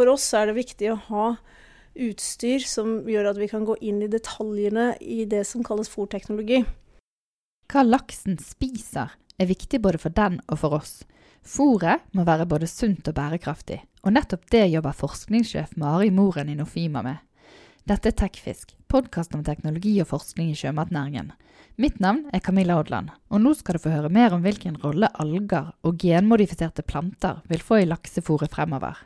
for oss er det viktig å ha utstyr som gjør at vi kan gå inn i detaljene i det som kalles fòrteknologi. Hva laksen spiser er viktig både for den og for oss. Fôret må være både sunt og bærekraftig, og nettopp det jobber forskningssjef Mari Moren i Nofima med. Dette er Tekfisk, podkast om teknologi og forskning i sjømatnæringen. Mitt navn er Camilla Odland, og nå skal du få høre mer om hvilken rolle alger og genmodifiserte planter vil få i laksefòret fremover.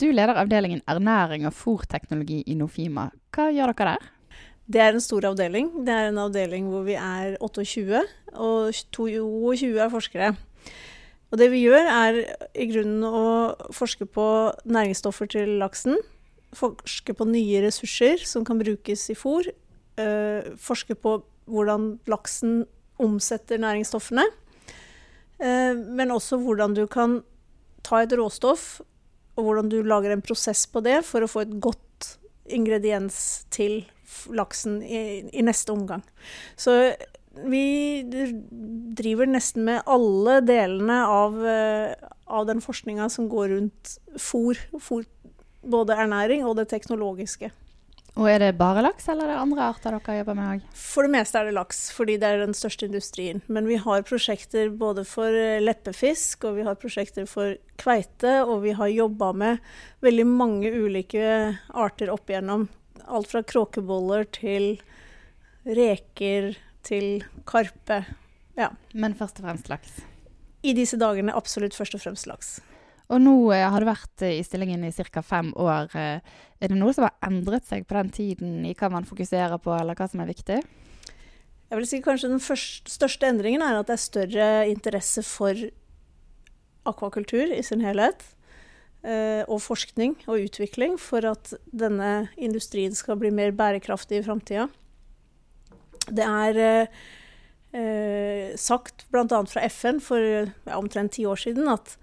Du leder avdelingen ernæring og fôrteknologi i Nofima. Hva gjør dere der? Det er en stor avdeling. Det er en avdeling hvor vi er 28, og 22 er forskere. Og det vi gjør, er i grunnen å forske på næringsstoffer til laksen. Forske på nye ressurser som kan brukes i fôr. Øh, forske på hvordan laksen omsetter næringsstoffene. Øh, men også hvordan du kan ta et råstoff, og hvordan du lager en prosess på det for å få et godt ingrediens til laksen i, i neste omgang. Så vi driver nesten med alle delene av, eh, av den forskninga som går rundt fôr, fôr, både ernæring og det teknologiske. Og Er det bare laks, eller er det andre arter dere jobber med òg? For det meste er det laks, fordi det er den største industrien. Men vi har prosjekter både for eh, leppefisk, og vi har prosjekter for kveite, og vi har jobba med veldig mange ulike arter opp igjennom alt fra kråkeboller til reker til karpe. Ja. Men først og fremst laks? I disse dagene absolutt først og fremst laks. Og nå eh, har du vært eh, i stillingen i ca. fem år. Eh, er det noe som har endret seg på den tiden i hva man fokuserer på, eller hva som er viktig? Jeg vil si kanskje Den første, største endringen er at det er større interesse for akvakultur i sin helhet. Eh, og forskning og utvikling for at denne industrien skal bli mer bærekraftig i framtida. Det er eh, eh sagt bl.a. fra FN for ja, omtrent ti år siden at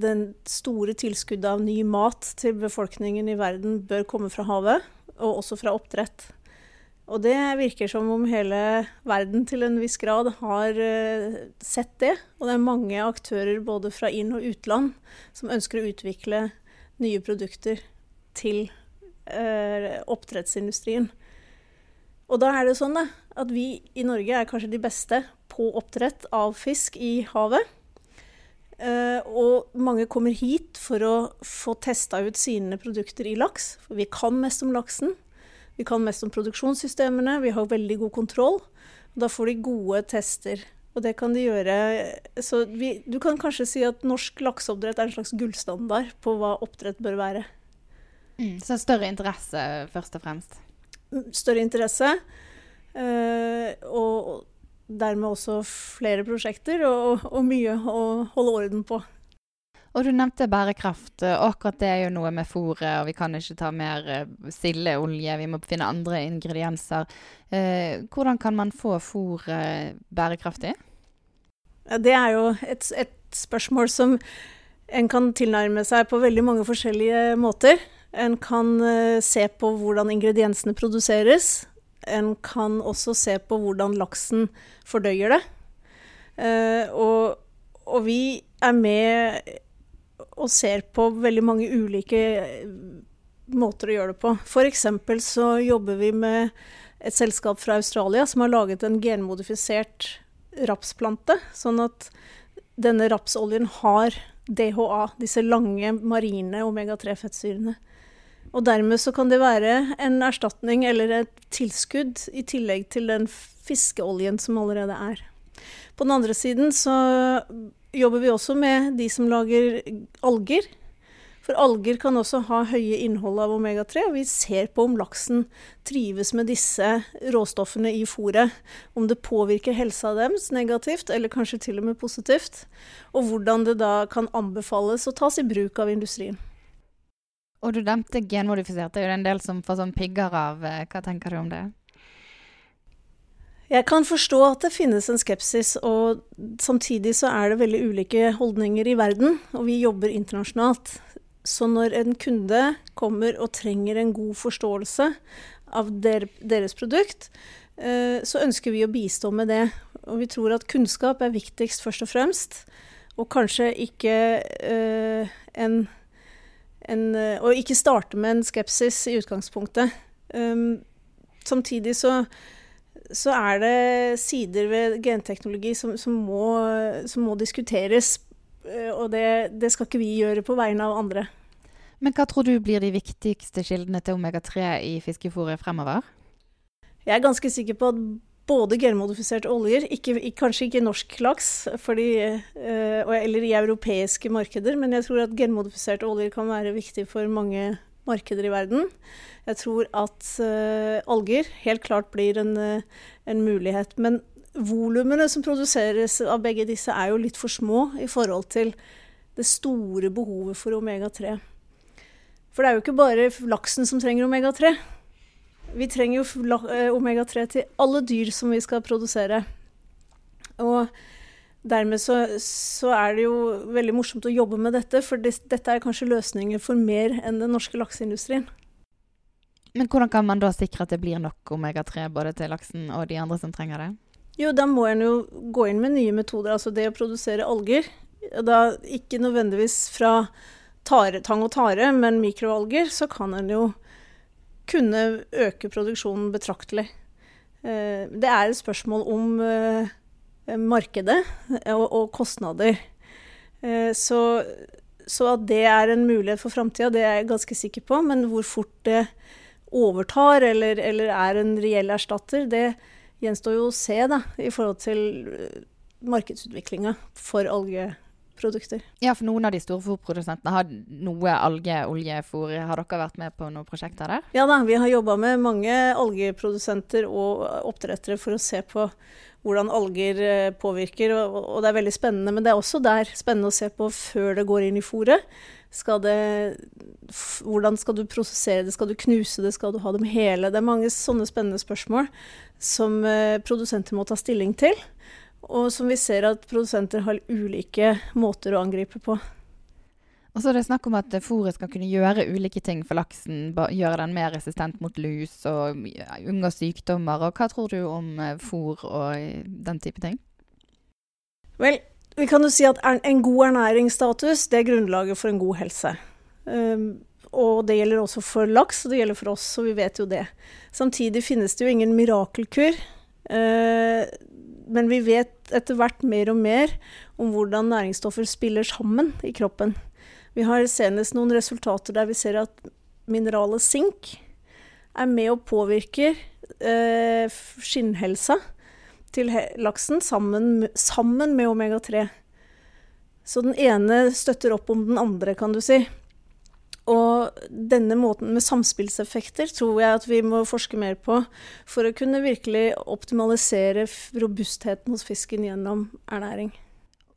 den store tilskuddet av ny mat til befolkningen i verden bør komme fra havet, og også fra oppdrett. Og det virker som om hele verden til en viss grad har uh, sett det. Og det er mange aktører både fra inn- og utland som ønsker å utvikle nye produkter til uh, oppdrettsindustrien. Og da er det sånn da, at vi i Norge er kanskje de beste på oppdrett av fisk i havet. Uh, og mange kommer hit for å få testa ut sine produkter i laks. For vi kan mest om laksen. Vi kan mest om produksjonssystemene, vi har veldig god kontroll. Da får de gode tester. Og det kan de gjøre Så vi, du kan kanskje si at norsk lakseoppdrett er en slags gullstandard på hva oppdrett bør være. Mm, så større interesse, først og fremst? Mm, større interesse. Uh, og dermed også flere prosjekter og, og mye å holde orden på. Og du nevnte bærekraft. Akkurat det er jo noe med fôret, og vi kan ikke ta mer eh, sildeolje. Vi må finne andre ingredienser. Eh, hvordan kan man få fôret bærekraftig? Ja, det er jo et, et, spørsmål som en kan tilnærme seg på veldig mange forskjellige måter. En kan uh, se på hvordan ingrediensene produseres. En kan også se på hvordan laksen fordøyer det. Uh, og, og vi er med og ser på veldig mange ulike eh, måter å gjøre det på. F.eks. så jobber vi med et selskap fra Australia som har laget en genmodifisert rapsplante, sånn at denne rapsoljen har DHA, disse lange marine omega-3-fettsyrene. Og dermed så kan det være en erstatning eller et tilskudd i tillegg til den fiskeoljen som allerede er. På den andre siden så jobber vi også med de som lager alger. For alger kan også ha høye innhold av omega-3, og vi ser på om laksen trives med disse råstoffene i fôret. Om det påvirker helsa deres negativt, eller kanskje til og med positivt. Og hvordan det da kan anbefales å tas i bruk av industrien. Og du nevnte genmodifisert. Det er jo en del som får sånn pigger av. Hva tenker du om det? Jeg kan forstå at det finnes en skepsis, og samtidig så er det veldig ulike holdninger i verden, og vi jobber internasjonalt. Så når en kunde kommer og trenger en god forståelse av der, deres produkt, eh, så ønsker vi å bistå med det. Og vi tror at kunnskap er viktigst først og fremst. Og kanskje ikke uh, en, en uh, Og ikke starte med en skepsis i utgangspunktet. Um, samtidig så, så, er det sider ved genteknologi som, som, må, som må, diskuteres. Uh, og det, det skal ikke vi gjøre på vegne av andre. Men hva tror du blir de viktigste kildene til omega-3 i fiskefôret fremover? Jeg er ganske sikker på at både genmodifiserte oljer, ikke, kanskje ikke norsk laks fordi, uh, eller i europeiske markeder, men jeg tror at genmodifiserte oljer kan være viktig for mange markeder i verden. Jeg tror at uh, alger helt klart blir en, uh, en mulighet. Men volumene som produseres av begge disse, er jo litt for små i forhold til det store behovet for omega-3. For det er jo ikke bare laksen som trenger omega-3. Vi trenger jo eh, omega-3 til alle dyr som vi skal produsere. Og dermed så, så, er det jo veldig morsomt å jobbe med dette, for det, dette er kanskje løsninger for mer enn den norske lakseindustrien. Men hvordan kan man da sikre at det blir nok omega-3 både til laksen og de andre som trenger det? Jo, da må en jo gå inn med nye metoder. Altså det å produsere alger. Da ikke nødvendigvis fra tare, tang og tare, men mikroalger, så kan en jo kunne øke produksjonen betraktelig. Eh, det er et spørsmål om eh, markedet og, og kostnader. Eh, så, at det er en mulighet for framtida, det er jeg ganske sikker på. Men hvor fort det overtar eller, eller er en reell erstatter, det gjenstår jo å se da, i forhold til markedsutviklinga for alge produkter. Ja, for noen av de store fôrprodusentene har noe algeoljefôr. Har dere vært med på noen prosjekter der? Ja da, vi har jobba med mange algeprodusenter og oppdrettere for å se på hvordan alger eh, påvirker, og, det er veldig spennende. Men det er også der spennende å se på før det går inn i fôret. Skal det, hvordan skal du prosessere det, skal du knuse det, skal du ha dem hele? Det er mange sånne spennende spørsmål som eh, produsenter må ta stilling til og som vi ser at produsenter har ulike måter å angripe på. Og så er det snakk om at fôret skal kunne gjøre ulike ting for laksen. Gjøre den mer resistent mot lus og unngå sykdommer. Og hva tror du om eh, fôr og den type ting? Vel, vi kan jo si at en god ernæringsstatus det er grunnlaget for en god helse. Um, og det gjelder også for laks, og det gjelder for oss, og vi vet jo det. Samtidig finnes det jo ingen mirakelkur. Men vi vet etter hvert mer og mer om hvordan næringsstoffer spiller sammen i kroppen. Vi har senest noen resultater der vi ser at mineralet sink er med og påvirker eh, skinnhelsa til laksen sammen, sammen med omega-3. Så den ene støtter opp om den andre, kan du si. Og denne måten med samspillseffekter tror jeg at vi må forske mer på for å kunne virkelig optimalisere robustheten hos fisken gjennom ernæring.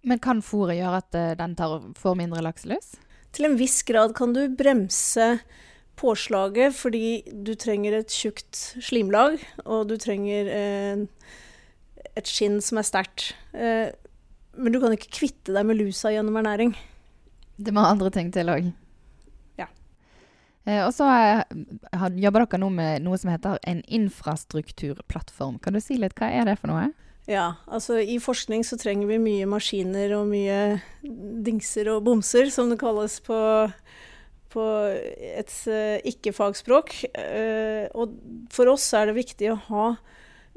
Men kan fôret gjøre at eh, den tar, får mindre lakselus? Til en viss grad kan du bremse påslaget fordi du trenger et tjukt slimlag, og du trenger eh, et skinn som er sterkt. Eh, men du kan ikke kvitte deg med lusa gjennom ernæring. Det må andre ting til òg. Eh, og så eh, jobber dere nå med noe som heter en infrastrukturplattform. Kan du si litt, hva er det for noe? Ja, altså i forskning så trenger vi mye maskiner og mye dingser og bomser, som det kalles på, på et uh, ikke-fagspråk. Uh, og for oss er det viktig å ha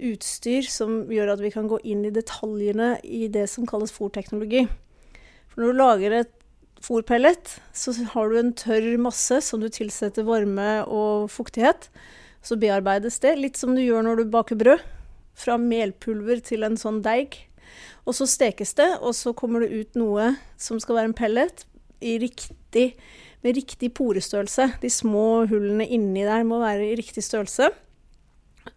utstyr som gjør at vi kan gå inn i detaljene i det som kalles fòrteknologi. For når du lager et fôrpellet, så har du en tørr masse som du tilsetter varme og fuktighet. Så bearbeides det, litt som du gjør når du baker brød. Fra melpulver til en sånn deig. Og så stekes det, og så kommer det ut noe som skal være en pellet riktig, med riktig porestørrelse. De små hullene inni der må være i riktig størrelse.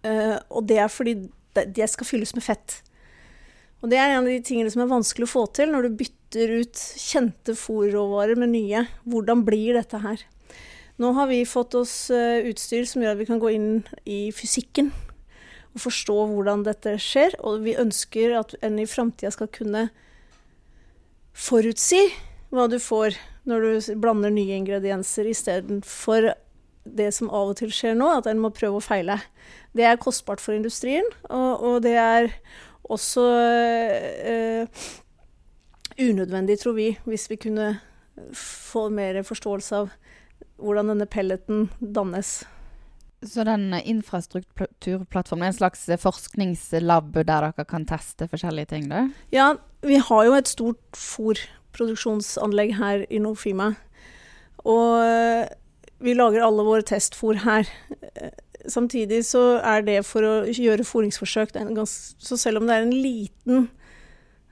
Uh, og det er fordi det skal fylles med fett. Og det er en av de tingene som er vanskelig å få til når du bytter ut kjente fòrråvarer med nye. Hvordan blir dette her? Nå har vi fått oss eh, utstyr som gjør at vi kan gå inn i fysikken og forstå hvordan dette skjer. Og vi ønsker at en i framtida skal kunne forutsi hva du får når du blander nye ingredienser, istedenfor det som av og til skjer nå, at en må prøve å feile. Det er kostbart for industrien, og, og det er også eh, unødvendig, tror vi, hvis vi kunne få mer forståelse av hvordan denne pelleten dannes. Så den infrastrukturplattformen er en slags forskningslab der dere kan teste forskjellige ting? da? Ja, vi har jo et stort fôrproduksjonsanlegg her i Nofima. Og vi lager alle våre testfôr her. Samtidig så er det for å gjøre fôringsforsøk Så selv om det er en liten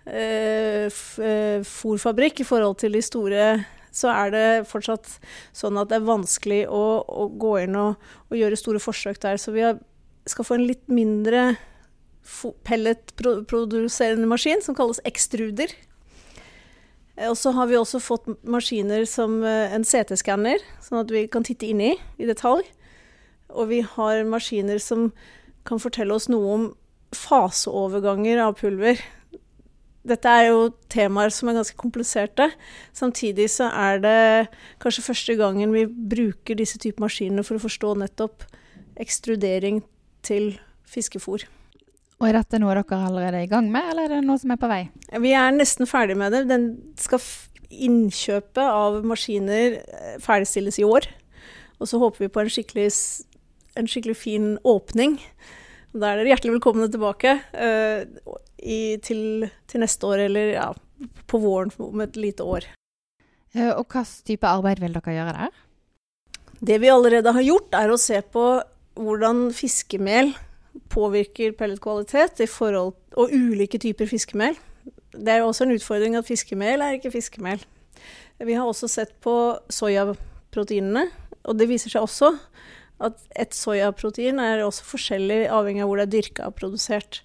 eh, eh fôrfabrikk i forhold til de store så er det fortsatt sånn at det er vanskelig å, å gå inn og, og, gjøre store forsøk der. Så vi har, skal få en litt mindre pelletproduserende maskin som kalles ekstruder. Eh, og så har vi også fått maskiner som en CT-skanner, sånn at vi kan titte inn i i detalj. Og vi har maskiner som kan fortelle oss noe om faseoverganger av pulver dette er jo temaer som er ganske kompliserte. Samtidig så er det kanskje første gangen vi bruker disse typer maskiner for å forstå nettopp ekstrudering til fiskefôr. Og Er dette noe dere allerede er i gang med, eller er det noe som er på vei? Vi er nesten ferdig med det. Den skal innkjøpet av maskiner eh, ferdigstilles i år. Og så håper vi på en skikkelig, en skikkelig fin åpning. Da er dere hjertelig velkomne tilbake. Uh, i, til, til, neste år, eller ja, på våren om et lite år. Uh, og hvilken type arbeid vil dere gjøre der? Det vi allerede har gjort, er å se på hvordan fiskemel påvirker pelletkvalitet forhold, og ulike typer fiskemel. Det er jo også en utfordring at fiskemel er ikke fiskemel. Vi har også sett på soyaproteinene, og det viser seg også at et soyaprotein er også forskjellig avhengig av hvor det er dyrka og produsert.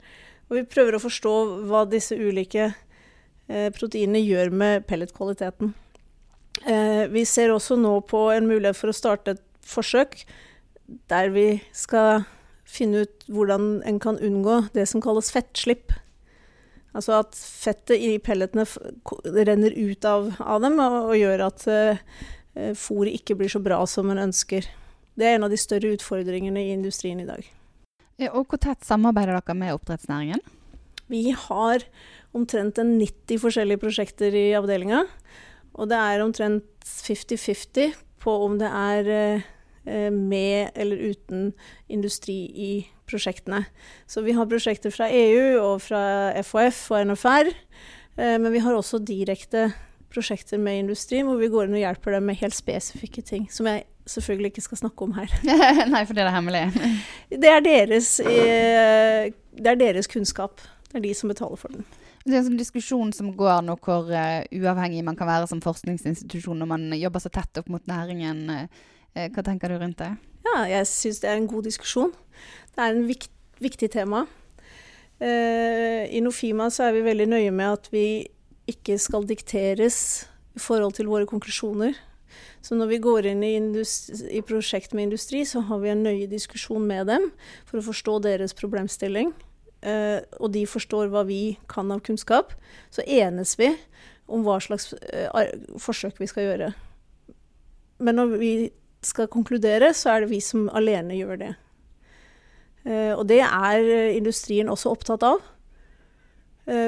Og vi prøver å forstå hva disse ulike eh, proteinene gjør med pelletkvaliteten. Eh, vi ser også nå på en mulighet for å starte et forsøk der vi skal finne ut hvordan en kan unngå det som kalles fettslipp. Altså at fettet i pelletene renner ut av, av dem og, og, gjør at eh, fôret ikke blir så bra som en ønsker. Det er en av de større utfordringene i industrien i dag. Og Hvor tett samarbeider dere med oppdrettsnæringen? Vi har omtrent 90 forskjellige prosjekter i avdelinga. Og det er omtrent 50-50 på om det er eh, med eller uten industri i prosjektene. Så vi har prosjekter fra EU og fra FHF og NFR. Eh, men vi har også direkte prosjekter med industri hvor vi går inn og hjelper dem med helt spesifikke ting. Som jeg selvfølgelig ikke skal snakke om her. Nei, for det er hemmelig? det, er deres, eh, det er deres kunnskap. Det er de som betaler for den. Det er en sånn diskusjon som går nå hvor uh, uavhengig man kan være som forskningsinstitusjon når man jobber så tett opp mot næringen. Uh, hva tenker du rundt det? Ja, jeg syns det er en god diskusjon. Det er en vikt, viktig tema. Uh, I Nofima så er vi veldig nøye med at vi ikke skal dikteres i forhold til våre konklusjoner. Så når vi går inn i, i, prosjekt med industri, så har vi en nøye diskusjon med dem for å forstå deres problemstilling. Uh, og de forstår hva vi kan av kunnskap. Så enes vi om hva slags uh, forsøk vi skal gjøre. Men når vi skal konkludere, så er det vi som alene gjør det. Uh, og det er industrien også opptatt av.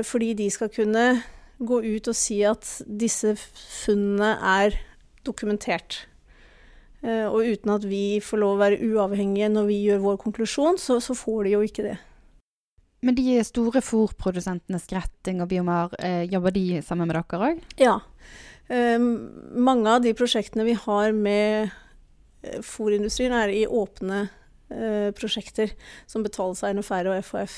fordi de skal kunne gå ut og si at disse funnene er dokumentert. Uh, og uten at vi får lov å være uavhengige når vi gjør vår konklusjon, så, så får de jo ikke det. Men de store fôrprodusentene Skretting og Biomar, eh, jobber de sammen med dere òg? Ja. Um, mange av de prosjektene vi har med fòrindustrien, er i åpne prosjekter som betales av NFR og FHF.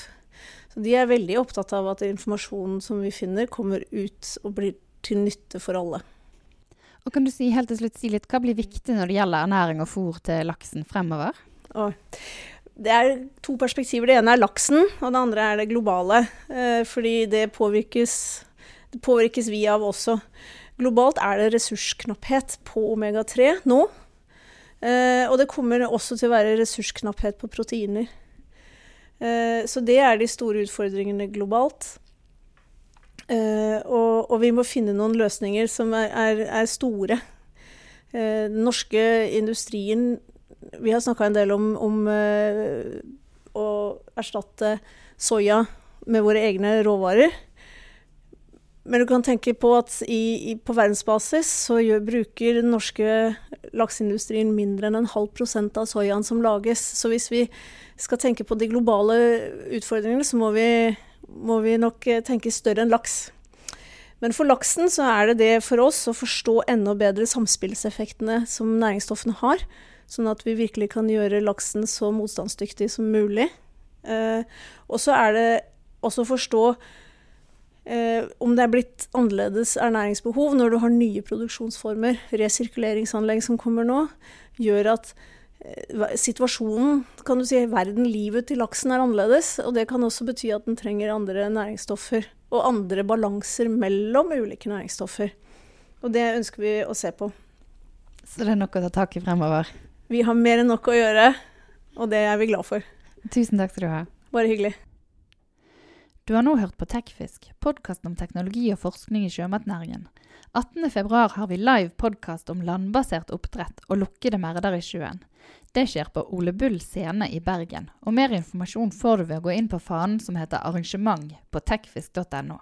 Så de er veldig opptatt av at informasjonen som vi finner, kommer ut og blir til nytte for alle. Og kan du si, helt til slutt si litt, Hva blir viktig når det gjelder ernæring og fôr til laksen fremover? Oh. Det er to perspektiver. Det ene er laksen, og det andre er det globale. Eh, fordi det påvirkes, det påvirkes vi av også. Globalt er det ressursknapphet på omega-3 nå. Eh, og det kommer også til å være ressursknapphet på proteiner. Eh, så det er de store utfordringene globalt. Og, og, vi må finne noen løsninger som er, er, er store. Uh, den norske industrien Vi har snakka en del om, om uh, å erstatte soya med våre egne råvarer. men du kan tenke på at i, i, på verdensbasis så gjør, bruker den norske lakseindustrien mindre enn en halv prosent av soyaen som lages. Så hvis vi skal tenke på de globale utfordringene, så må vi, må vi nok eh, tenke større enn laks. Men for laksen så er det det for oss å forstå enda bedre samspillseffektene som næringsstoffene har, sånn at vi virkelig kan gjøre laksen så motstandsdyktig som mulig. Eh, og så er det også forstå Eh, om det er blitt annerledes ernæringsbehov når du har nye produksjonsformer, resirkuleringsanlegg som kommer nå, gjør at eh, situasjonen, kan du si, verden, livet til laksen er annerledes. Og det kan også bety at den trenger andre næringsstoffer og andre balanser mellom ulike næringsstoffer. Og det ønsker vi å se på. Så det er nok å ta tak i fremover? Vi har mer enn nok å gjøre, og det er vi glad for. Tusen takk skal du ha. Bare hyggelig. Du har nå hørt på Tekfisk, podkasten om teknologi og forskning i sjømatnæringen. 18.2 har vi live podkast om landbasert oppdrett og lukkede merder i sjøen. Det skjer på Ole Bull scene i Bergen, og mer informasjon får du ved å gå inn på fanen som heter arrangement på tekfisk.no.